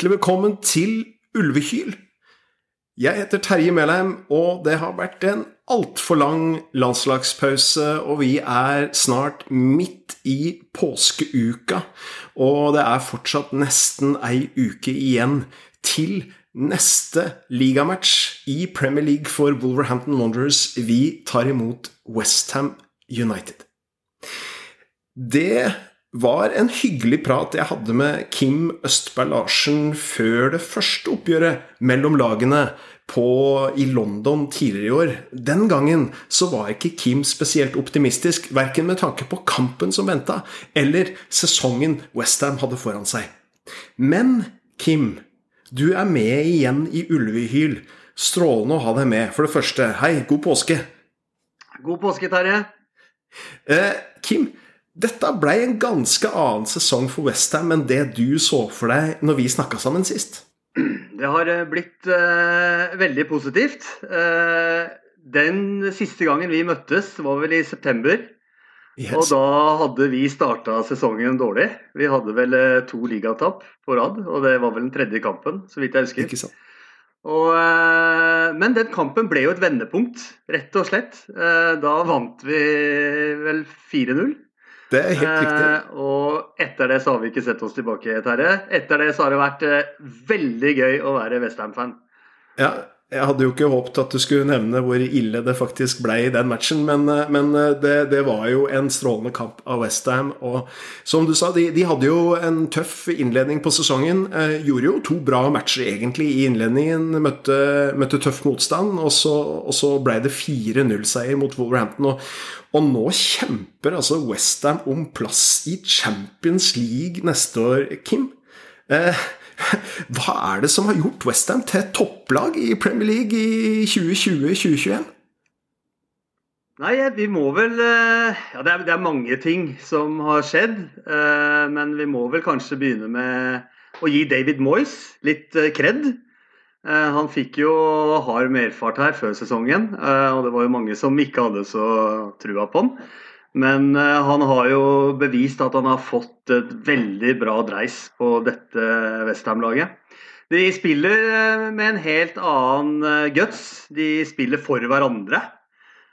hjertelig velkommen til Ulvekyl. Jeg heter Terje Melheim, og det har vært en altfor lang landslagspause, og vi er snart midt i påskeuka. Og det er fortsatt nesten ei uke igjen til neste ligamatch i Premier League for Wolverhampton Wanderers. Vi tar imot Westham United. Det var en hyggelig prat jeg hadde med Kim Østberg Larsen før det første oppgjøret mellom lagene på, i London tidligere i år. Den gangen så var ikke Kim spesielt optimistisk, verken med tanke på kampen som venta, eller sesongen Westham hadde foran seg. Men Kim, du er med igjen i Ulvehyl. Strålende å ha deg med. For det første, hei, god påske. God påske, Terje. Eh, Kim, dette ble en ganske annen sesong for Westham enn det du så for deg når vi snakka sammen sist. Det har eh, blitt uh, veldig positivt. Uh, den siste gangen vi møttes, var vel i september. Yes. Og da hadde vi starta sesongen dårlig. Vi hadde vel uh, to ligatap på rad, og det var vel den tredje kampen, så vidt jeg husker. Og, men den kampen ble jo et vendepunkt, rett og slett. Da vant vi vel 4-0. Det er helt riktig. Eh, og etter det så har vi ikke sett oss tilbake, Terje. Etter det så har det vært eh, veldig gøy å være Westham-fan. Ja, jeg hadde jo ikke håpet at du skulle nevne hvor ille det faktisk ble i den matchen, men, eh, men eh, det, det, var jo en strålende kamp av Westham. Og som du sa, de, de, hadde jo en tøff innledning på sesongen. Eh, gjorde jo to bra matcher egentlig i innledningen. Møtte, møtte tøff motstand, og så, og så ble det 4-0-seier mot Wolverhampton. Og, og nå kjemper altså Westham om plass i Champions League neste år, Kim. Eh, hva er det som har gjort Westham til topplag i Premier League i 2020-2021? Nei, vi må vel eh, Ja, det er, det er, mange ting som har skjedd. Eh, men vi må vel kanskje begynne med å gi David Moyes litt eh, kred. Han fikk jo hard merfart her før sesongen, og det var jo mange som ikke hadde så trua på han. Men uh, han har jo bevist at han har fått et veldig bra dreis på dette Westham-laget. De spiller uh, med en helt annen uh, guts. De spiller for hverandre.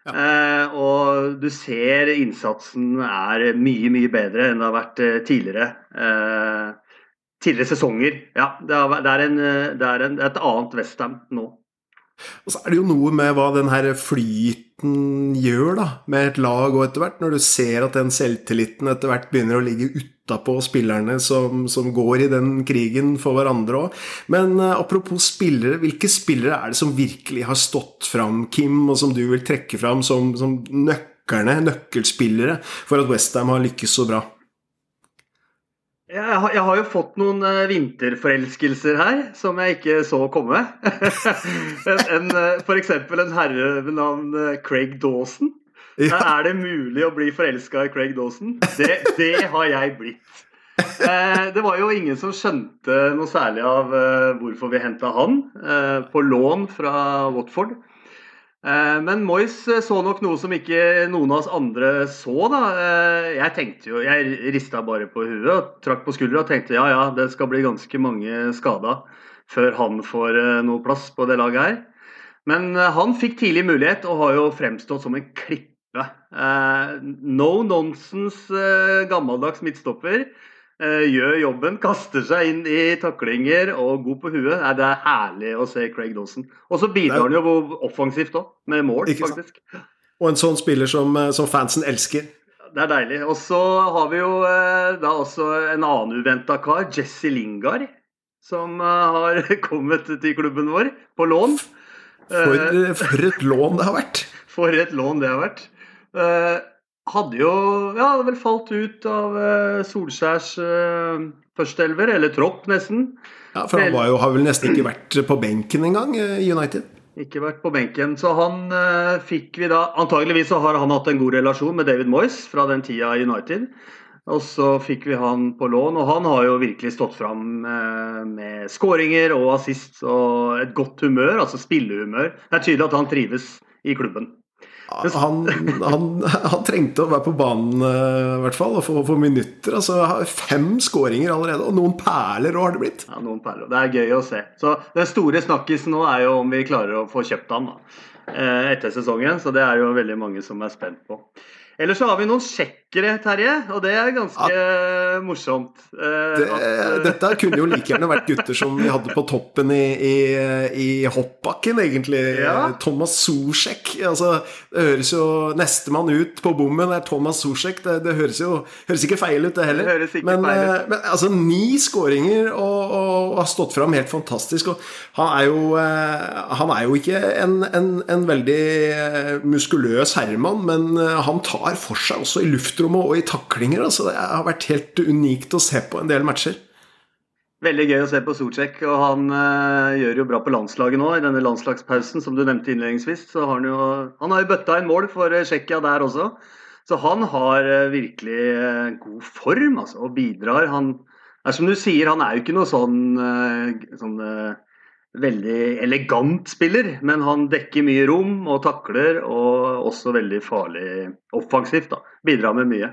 Ja. og du ser innsatsen er mye, mye bedre enn det har vært tidligere. tidligere sesonger. Ja, det er, det er, en, det er en, et annet Westham nå. Og så er det jo noe med hva den her flyten gjør da, med et lag og etter hvert, når du ser at den selvtilliten etter hvert begynner å ligge utapå spillerne som, som, går i den krigen for hverandre òg. Men uh, apropos spillere, hvilke spillere er det som virkelig har stått fram, Kim, og som du vil trekke fram som, som nøkkerne, nøkkelspillere, for at Westham har lykkes så bra? Jeg har, jeg har, jo fått noen uh, vinterforelskelser her som jeg ikke så komme. en, uh, F.eks. en herre ved navn uh, Craig Dawson. Ja. Er det mulig å bli forelska i Craig Dawson? Det, det har jeg blitt. Det var jo ingen som skjønte noe særlig av hvorfor vi henta han på lån fra Watford. Eh, men Moyes eh, så nok noe som ikke noen av oss andre så. da. Eh, jeg tenkte jo, jeg rista bare på huet og trakk på skuldra og tenkte ja ja, det skal bli ganske mange skada før han får noe plass på det laget her. Men han fikk tidlig mulighet og har jo fremstått som en klippe. No nonsense, gammeldags midtstopper. Eh, gjør jobben, kaster seg inn i taklinger og god på huet. Nei, det er herlig å se Craig Dawson. Og så bidrar han jo offensivt òg, med mål, faktisk. Og en sånn spiller som, eh, som, fansen elsker. Det er deilig. Og så har vi jo eh, da også en annen uventa kar, Jesse Lingard, som har kommet til klubben vår på lån. For, for et lån det har vært. For et lån det har vært hadde jo ja, hadde vel falt ut av uh, Solskjærs uh, førsteelver, eller tropp, nesten. Ja, For han jo, har vel nesten ikke vært på benken engang i uh, United? Ikke vært på benken. Så han uh, fikk vi da Antageligvis så har han hatt en god relasjon med David Moyes fra den tida i United. Og så fikk vi han på lån, og han har jo virkelig stått fram med skåringer og assist og et godt humør, altså spillehumør. Det er tydelig at han trives i klubben. Han, han, han, trengte å være på banen, i hvert fall, og få, få minutter. Altså, fem skåringer allerede, og noen perler òg har det blitt. Ja, noen perler. Det er gøy å se. Så Den store snakkisen nå er jo om vi klarer å få kjøpt han da, etter sesongen. Så det er jo veldig mange som er spent på. Ellers så har vi noen sjekkere, Terje, og det er ganske ja. morsomt. Eh, det, at, dette kunne jo like gjerne vært gutter som vi hadde på toppen i, i, i hoppbakken, egentlig. Ja. Thomas Sosjek. Altså, det høres jo Nestemann ut på bommen er Thomas Sosjek. Det, det, høres jo høres ikke feil ut, det heller. Det høres ikke men. Eh, men altså, ni skåringer og, og, og, har stått fram helt fantastisk. Og han er jo, eh, han er jo ikke en, en, en veldig eh, muskuløs herremann, men han tar tar for seg også i luftrommet og i taklinger. Altså, det har vært helt unikt å se på en del matcher. Veldig gøy å se på Socek, og han øh, gjør jo bra på landslaget nå. I denne landslagspausen som du nevnte innledningsvis. så har Han jo, han har jo bøtta inn mål for Tsjekkia der også. Så han har øh, virkelig øh, god form altså, og bidrar. Han er som du sier, han er jo ikke noe sånn, sånn veldig elegant spiller, men han dekker mye rom og takler, og også veldig farlig offensivt. da, Bidrar med mye.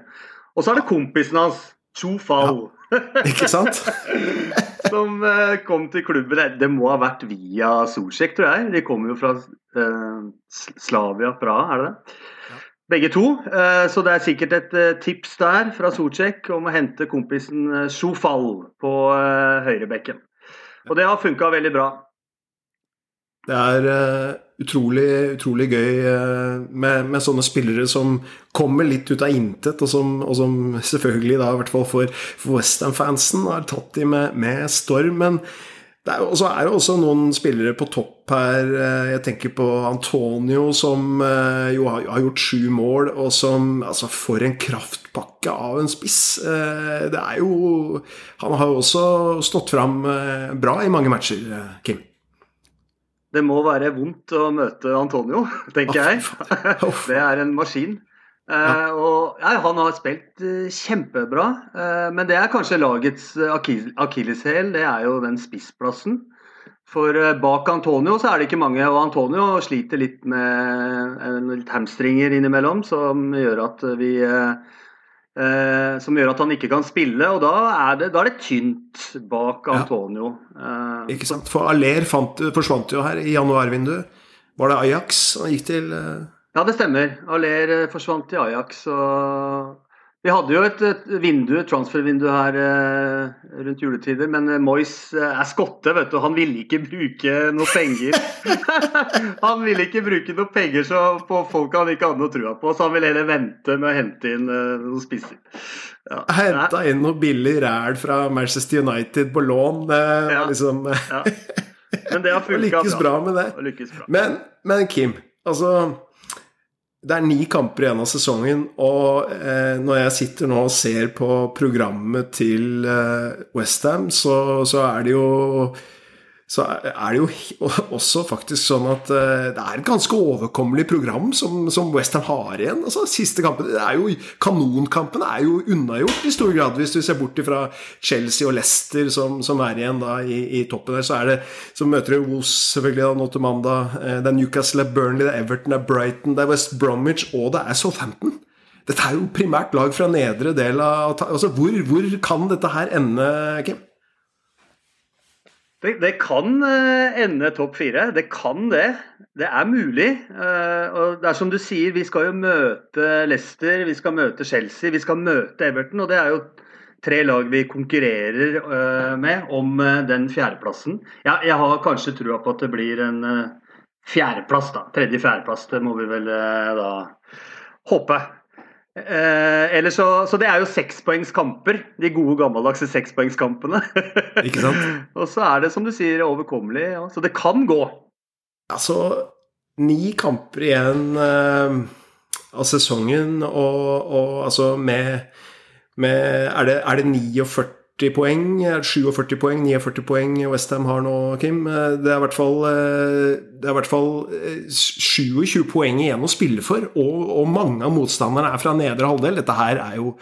Og så er det kompisen hans, Chu Fao. Ja, ikke sant? som uh, kom til klubben. Det må ha vært via Solsjek, tror jeg. De kommer jo fra uh, Slavia, Praha, er det det? Ja. Begge to. Uh, så det er sikkert et tips der fra Solsjek om å hente kompisen uh, Shofal på høyrebekken. Og det har funka veldig bra. Det er uh, utrolig, utrolig gøy uh, med, med, sånne spillere som kommer litt ut av intet, og som, og som selvfølgelig, da, i hvert fall for, for Westham-fansen, har tatt de med, med storm. Men det er, så er det også noen spillere på topp her. Uh, jeg tenker på Antonio, som jo har, gjort sju mål, og som altså, får en kraftpakke av en spiss. det er jo Han har jo også stått fram bra i mange matcher, Kim. Det må være vondt å møte Antonio, tenker jeg. Det er en maskin. Uh, og ja, Han har spilt uh, kjempebra, uh, men det er kanskje lagets akilleshæl. Det er jo den spissplassen. For bak Antonio så er det ikke mange, og Antonio sliter litt med litt hamstringer innimellom, som gjør at vi som gjør at han ikke kan spille, og da er det, da er det tynt bak Antonio. Ja. Ikke sant, For Aller fant, forsvant jo her i januarvinduet. Var det Ajax han gikk til? Eh... Ja, det stemmer. Aller eh, forsvant til Ajax. og vi hadde jo et, et vindu, transfervindu her eh, rundt juletider, men eh, Moyes eh, er skotte, vet du. Han ville ikke bruke noe penger. han ville ikke bruke noe penger på folk han ikke hadde noe trua på, så han ville heller vente med å hente inn eh, noen spisser. Ja. Henta inn noe billig ræl fra Manchester United på lån. Eh, ja. liksom ja. Men det har funka Lykkes bra med det. Bra. Men, men Kim, altså det er ni kamper igjen av sesongen, og eh, når jeg sitter nå og ser på programmet til eh, Westham, så, så er det jo så er det jo også faktisk sånn at eh, det er et ganske overkommelig program som, som Westham har igjen. Altså, siste kampen, det er jo, Kanonkampene er jo unnagjort i stor grad, hvis du ser bort fra Chelsea og Leicester som, som er igjen da i, i, toppen der. Så det, så møter du Wolves selvfølgelig da nå til mandag. Eh, det er Newcastle, det er Burnley, det er Everton, det er Brighton, det er West Bromwich og det er Southampton. Dette er jo primært lag fra nedre del av altså, hvor, hvor kan dette her ende, Kim? Det, det, kan eh, ende topp fire. Det kan det. Det er mulig. Eh, og det er som du sier, vi skal jo møte Leicester, vi skal møte Chelsea, vi skal møte Everton. Og det er jo tre lag vi konkurrerer eh, med om den fjerdeplassen. Ja, jeg har kanskje trua på at det blir en fjerdeplass, da. Tredje-fjerdeplass, det må vi vel da håpe. Eh, eller så, så det er jo sekspoengskamper. De gode, gammeldagse sekspoengskampene. Ikke sant? og så er det, som du sier, overkommelig. Ja. Så det kan gå. Altså, ni kamper igjen eh, av sesongen, og, og altså med, med er, det, er det 49 40 poeng, 47 poeng, 49 poeng Westham har nå, Kim. Det er i hvert fall, eh, det er hvert fall 27 eh, poeng igjen å spille for, og, og, mange av motstanderne er fra nedre halvdel. Dette her er jo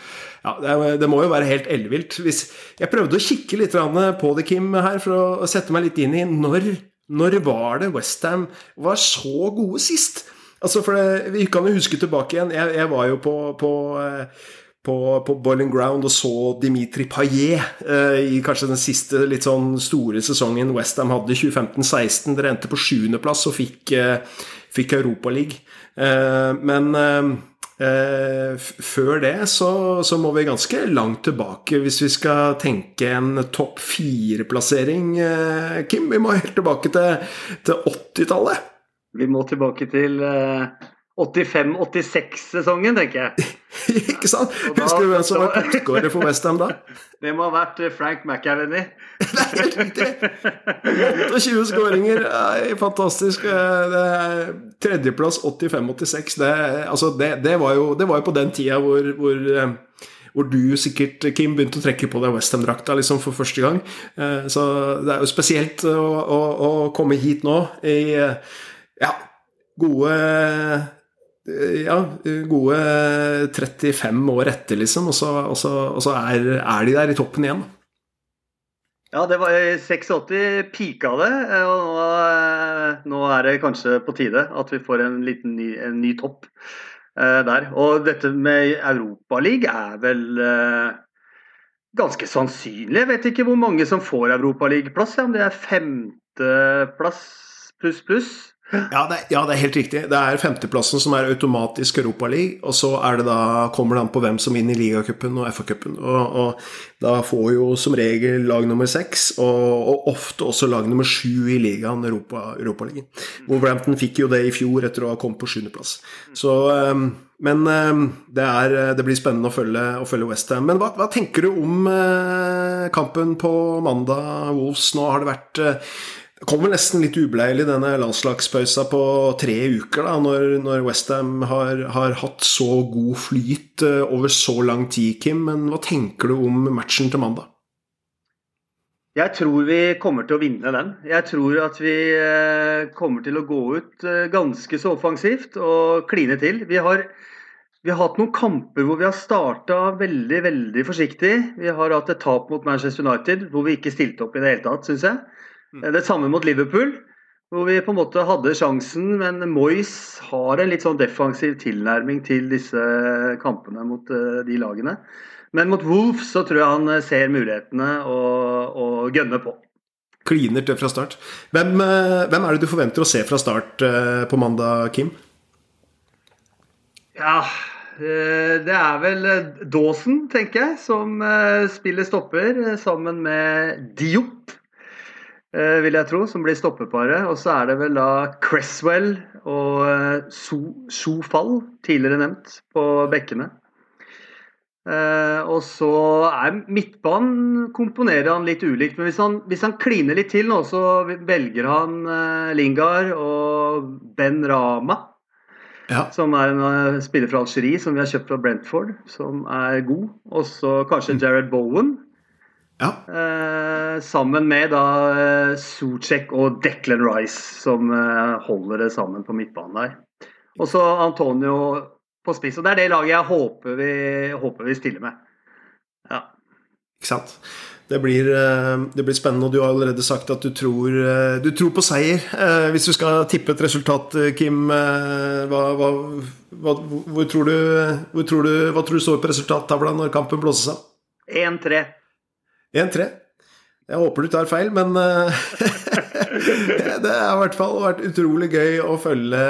ja, det, er, det, må jo være helt ellevilt. Jeg prøvde å kikke litt på det, Kim, her, for å sette meg litt inn i når, når var det Westham var så gode sist? Altså, for det, Vi kan jo huske tilbake igjen. Jeg, jeg var jo på, på, eh, på, på Boiling Ground og så Dimitri Payet eh, i kanskje den siste litt sånn store sesongen Westham hadde, 2015-16. Dere endte på sjuendeplass og fikk, eh, fikk Europaligaen. Eh, men eh, eh før det så, så, må vi ganske langt tilbake hvis vi skal tenke en topp fire-plassering. Eh, Kim, vi må helt tilbake til, til 80-tallet. Vi må tilbake til 85-86-sesongen, tenker jeg. Ikke sant? Husker du hvem som var toppskårer for Westham da? Det må ha vært eh, Frank McAvenny. helt riktig! 28 skåringer. Fantastisk. Eh, tredjeplass 85-86. Det, altså det, det, var jo, det, var jo, på den tida hvor, hvor eh, hvor du sikkert, Kim, begynte å trekke på deg Westham-drakta liksom for første gang. Så det er jo spesielt å, å, å komme hit nå i ja, gode ja, gode 35 år etter, liksom, og så, og så, og så er, er, de der i toppen igjen. Ja, det var i 86 pika det, og nå, nå, er det kanskje på tide at vi får en liten ny, en ny topp eh, der. Og dette med Europaligaen er vel eh, ganske sannsynlig. Jeg vet ikke hvor mange som får Europaligaplass, ja, om det er femteplass pluss pluss. Ja det, ja, det er helt riktig. Det er femteplassen som er automatisk Europaliga, og så er det da, kommer det an på hvem som vinner ligacupen og FA-cupen. Og, og, da får jo som regel lag nummer seks, og, og, ofte også lag nummer sju i ligaen Europa, Europaligaen. Wolverhampton fikk jo det i fjor etter å ha kommet på sjuendeplass. Så um, men um, det, er, det, blir spennende å følge, å følge Westham. Men hva, hva, tenker du om uh, kampen på mandag, Wolves? Nå har det vært uh, det kommer nesten litt ubeleilig denne landslagspausa på tre uker, da, når, når Westham har, har hatt så god flyt uh, over så lang tid, Kim. Men hva tenker du om matchen til mandag? Jeg tror vi kommer til å vinne den. Jeg tror at vi uh, kommer til å gå ut uh, ganske så offensivt og kline til. Vi har, vi har hatt noen kamper hvor vi har starta veldig, veldig forsiktig. Vi har hatt et tap mot Manchester United hvor vi ikke stilte opp i det hele tatt, syns jeg. Mm. Det samme mot Liverpool, hvor vi på en måte hadde sjansen, men Moyes har en litt sånn defensiv tilnærming til disse kampene mot eh, de lagene. Men mot Wolves så tror jeg han eh, ser mulighetene og, og gønner på. Kliner til fra start. Hvem, eh, hvem, er det du forventer å se fra start på mandag, Kim? Ja, det er vel Dawson, tenker jeg, som spiller stopper sammen med Diop. Eh, vil jeg tro, som blir stoppeparet. Og så er det vel da Cresswell og eh, Sofall, tidligere nevnt, på bekkene. Eh, og så er midtbanen komponerer han litt ulikt. Men hvis han, hvis han kliner litt til nå, så velger han Lingard og Ben Rama. Ja. Som er en spiller fra Algerie som vi har kjøpt fra Brentford, som er god. Og så kanskje. Jared Bowen, ja. Eh, sammen med da eh, Sucek og Declan Rice, som eh, holder det sammen på midtbanen der. Og så Antonio på spiss. Og det er det laget jeg håper vi, håper vi stiller med. Ja. Ikke sant. Det blir, eh, det blir, spennende, og du har allerede sagt at du tror, du tror på seier. Hvis du skal tippe et resultat, Kim, hva, hva, hva, hvor tror du, hvor tror du, hva tror du står på resultattavla når kampen blåses av? 1-3. 1-3. Jeg håper du tar feil, men eh, det har i hvert fall vært utrolig gøy å følge,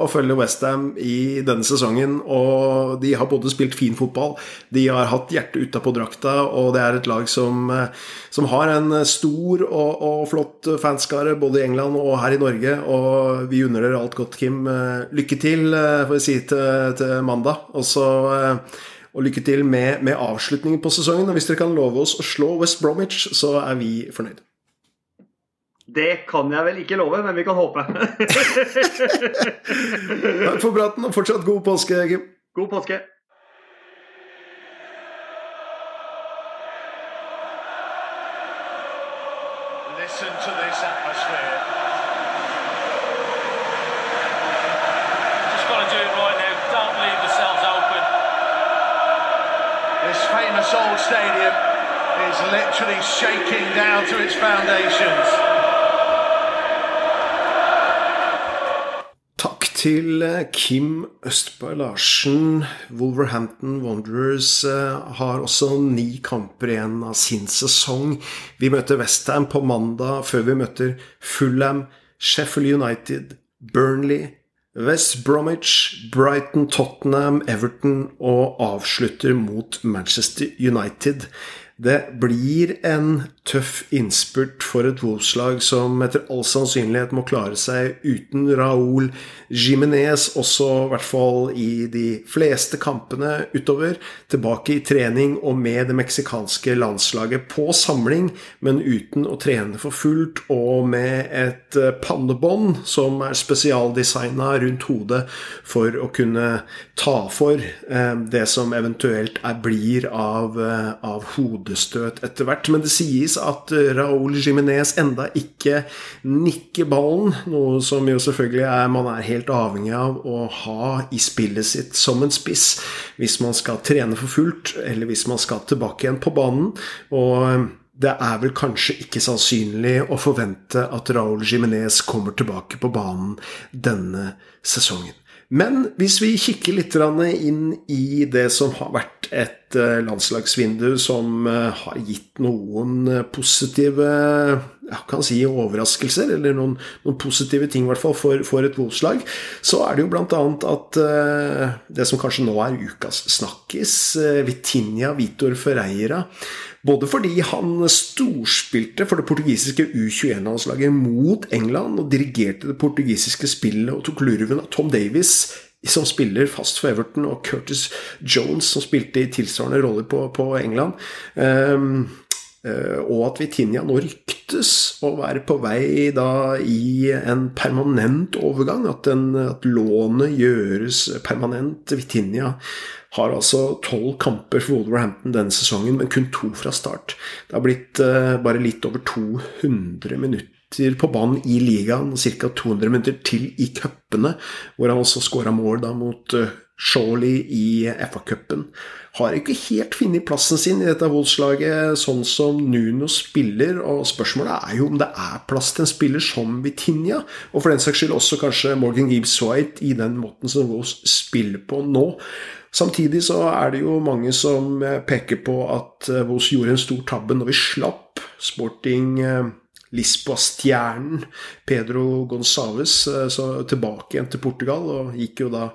å følge Westham i denne sesongen. Og de har både spilt fin fotball, de har hatt hjertet utapå drakta, og det er et lag som, eh, som har en stor og, og, flott fanskare både i England og her i Norge. Og vi unner dere alt godt, Kim. Eh, lykke til, får jeg si, til, til mandag. Og så og lykke til med, med avslutningen på sesongen. Og hvis dere kan love oss å slå West Bromwich, så er vi fornøyd. Det kan jeg vel ikke love, men vi kan håpe. Takk for praten, og fortsatt god påske, Kim. God påske. Is literally shaking down to its foundations. til eh, Kim Østberg Larsen. Wolverhampton Wanderers eh, har også ni kamper igjen av sin sesong. Vi møter Westham på mandag, før vi møter Fulham, Sheffield United, Burnley, West Bromwich, Brighton, Tottenham, Everton og avslutter mot Manchester United. Det blir en tøff innspurt for et Wolves-lag som etter all sannsynlighet må klare seg uten Raúl Jimenez, også i hvert fall i de fleste kampene utover. Tilbake i trening og med det meksikanske landslaget på samling, men uten å trene for fullt, og med et pannebånd som er spesialdesigna rundt hodet for å kunne ta for eh, det som eventuelt er blir av, eh, av hodestøt etter hvert. Men det sies sies at eh, Raúl Jiminez enda ikke nikker ballen, noe som jo selvfølgelig er man er helt avhengig av å ha i spillet sitt som en spiss hvis man skal trene for fullt, eller hvis man skal tilbake igjen på banen. og eh, det er vel kanskje ikke sannsynlig å forvente at Raúl Jiminez kommer tilbake på banen denne sesongen. Men hvis vi kikker litt inn i det som har vært et eh, landslagsvindu som eh, har gitt noen eh, positive jeg kan si overraskelser, eller noen, noen positive ting i hvert fall for, for et Wolfslag, så er det jo bl.a. at det som kanskje nå er ukas snakkis, Vitinha Vitor Ferreira både fordi han storspilte for det portugisiske U21-landslaget mot England og dirigerte det portugisiske spillet og tok lurven av Tom Davies som spiller fast for Everton, og Curtis Jones, som spilte i tilsvarende roller på, på England. Um, og at Vitinha nå ryktes å være på vei da i en permanent overgang. At, den, at lånet gjøres permanent. Vitinha har altså tolv kamper for Wolverhampton denne sesongen, men kun to fra start. Det har blitt uh, bare litt over 200 minutter på banen i ligaen, ca. 200 minutter til i cupene, hvor han også skåra mål da mot uh, Shawley i FA-cupen. Har ikke helt funnet plassen sin i dette Wolves-laget, sånn som Nuno spiller. Og spørsmålet er jo om det er plass til en spiller som Vitinha, og for den saks skyld også kanskje Morgan Gibbs White i den måten som Wolves spiller på nå. Samtidig så er det jo mange som eh, peker på at eh, Vos gjorde en stor tabbe når vi slapp Sporting eh, Lisboa-stjernen Pedro Gonzales tilbake igjen til Portugal, og gikk jo da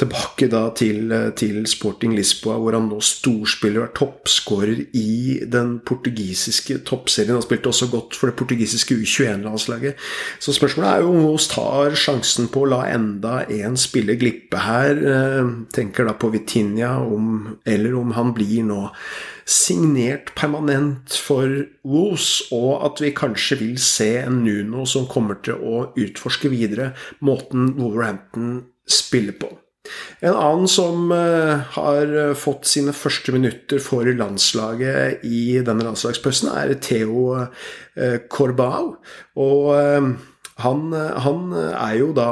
tilbake da til, til, Sporting Lisboa, hvor han nå storspiller og er toppskårer i den portugisiske toppserien. Han spilte også godt for det portugisiske U21-landslaget. Så spørsmålet er jo om vi tar sjansen på å la enda en spiller glippe her. Eh, tenker da på Vitinha, om, eller om han blir nå signert permanent for Woos, og at vi kanskje vil se en Nuno som kommer til å utforske videre måten Wolverhampton spiller på. En annen som eh, har eh, fått sine første minutter for landslaget i denne landslagspausen, er Theo Corbau. Eh, og han, han, er jo da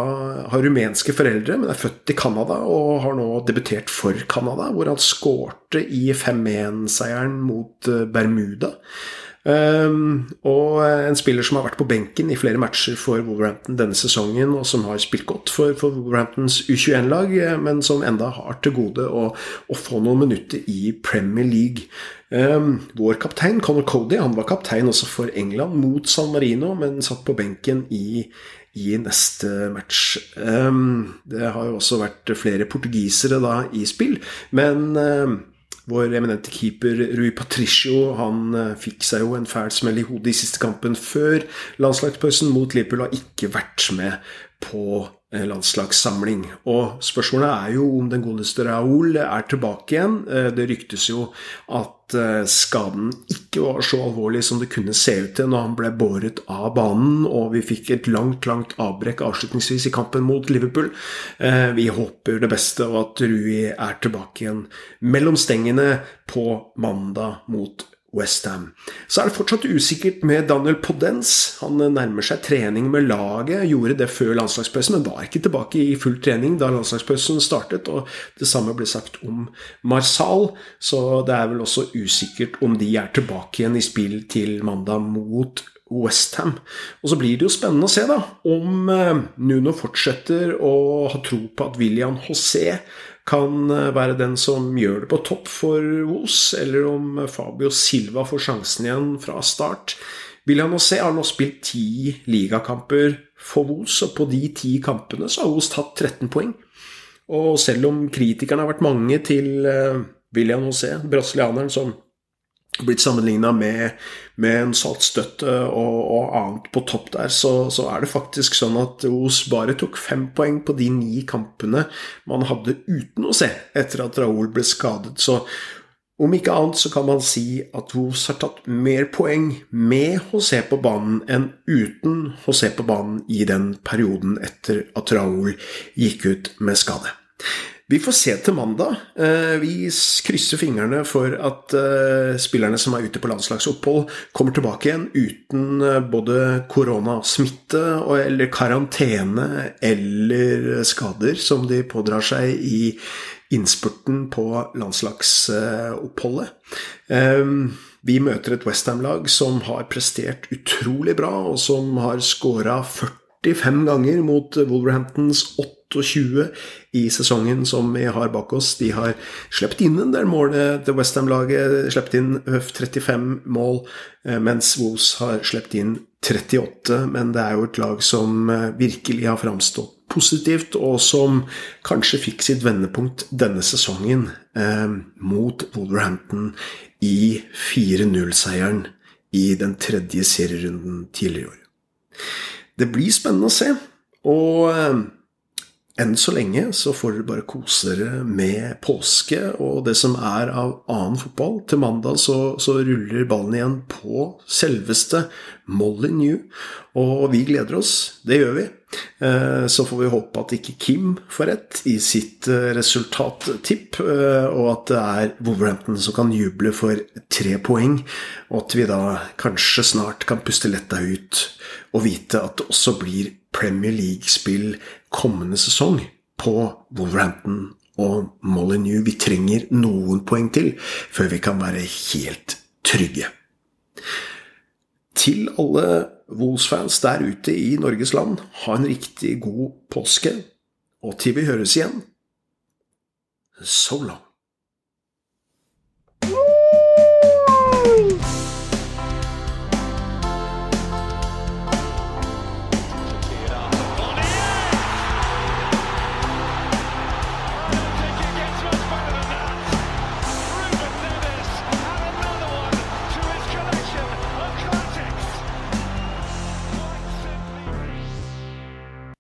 har rumenske foreldre, men er født i Canada og har nå debutert for Canada, hvor han skårte i 5-1-seieren mot Bermuda. Um, og en spiller som har vært på benken i flere matcher for Wolverhampton denne sesongen, og som har spilt godt for, for Wolverhamptons U21-lag, men som enda har til gode å, å, få noen minutter i Premier League. Um, vår kaptein Conor Cody han var kaptein også for England mot San Marino, men satt på benken i, i neste match. Um, det har jo også vært flere portugisere da i spill, men vår eminente keeper Rui Patricio han eh, fikk seg jo en fæl smell i hodet i siste kampen før landslagspausen mot Liverpool har ikke vært med på eh, landslagssamling. Og spørsmålet er jo om den godeste Raúl er tilbake igjen. Eh, det ryktes jo at skaden ikke var så alvorlig som det kunne se ut til når han ble båret av banen, og vi fikk et langt, langt avbrekk avslutningsvis i kampen mot Liverpool. Vi håper det beste, og at Rui er tilbake igjen mellom stengene på mandag mot Liverpool. Westham. Så er det fortsatt usikkert med Daniel Podence. Han nærmer seg trening med laget. Gjorde det før landslagspausen, men var ikke tilbake i full trening da landslagspausen startet. Og det samme ble sagt om Marsal, så det er vel også usikkert om de er tilbake igjen i spill til mandag mot Westham. Og så blir det jo spennende å se da, om eh, Nuno fortsetter å ha tro på at William José kan eh, være den som gjør det på topp for Wolves, eller om Fabio Silva får sjansen igjen fra start. William José har nå spilt ti ligakamper for Wolves, og på de ti kampene så har Wolves tatt 13 poeng. Og selv om kritikerne har vært mange til eh, William José, brasilianeren som blitt sammenligna med, med, en saltstøtte og, og, annet på topp der, så, så, er det faktisk sånn at Os bare tok fem poeng på de ni kampene man hadde uten å se etter at Raoul ble skadet. Så om ikke annet så kan man si at Os har tatt mer poeng med José på banen enn uten José på banen i den perioden etter at Raoul gikk ut med skade. Vi får se til mandag. Eh, vi krysser fingrene for at eh, spillerne som er ute på landslagsopphold, kommer tilbake igjen uten eh, både koronasmitte eller karantene eller skader som de pådrar seg i innspurten på landslagsoppholdet. Vi møter et Westham-lag som har prestert utrolig bra, og som har scora 45 ganger mot Wolverhamptons 28 i sesongen som vi har bak oss. De har sluppet inn en del mål. Det Westham-laget sluppet inn 35 mål, eh, mens Wolves har sluppet inn 38. Men det er jo et lag som eh, virkelig har framstått positivt, og som kanskje fikk sitt vendepunkt denne sesongen eh, mot Wolverhampton i 4-0-seieren i den tredje serierunden tidligere i år. Det blir spennende å se. Og eh, enn så lenge så får dere bare kose dere med påske og det som er av annen fotball. Til mandag så, så ruller ballen igjen på selveste Molly New, og vi gleder oss. Det gjør vi. Eh, så får vi håpe at ikke Kim får rett i sitt eh, resultattipp, eh, og at det er Wolverhampton som kan juble for tre poeng, og at vi da kanskje snart kan puste letta ut og vite at det også blir Premier League-spill kommende sesong på Wolverhampton og Molyneux. Vi trenger noen poeng til før vi kan være helt trygge. Til alle Wolves-fans der ute i Norges land, ha en riktig god påske. Og til vi høres igjen, so long.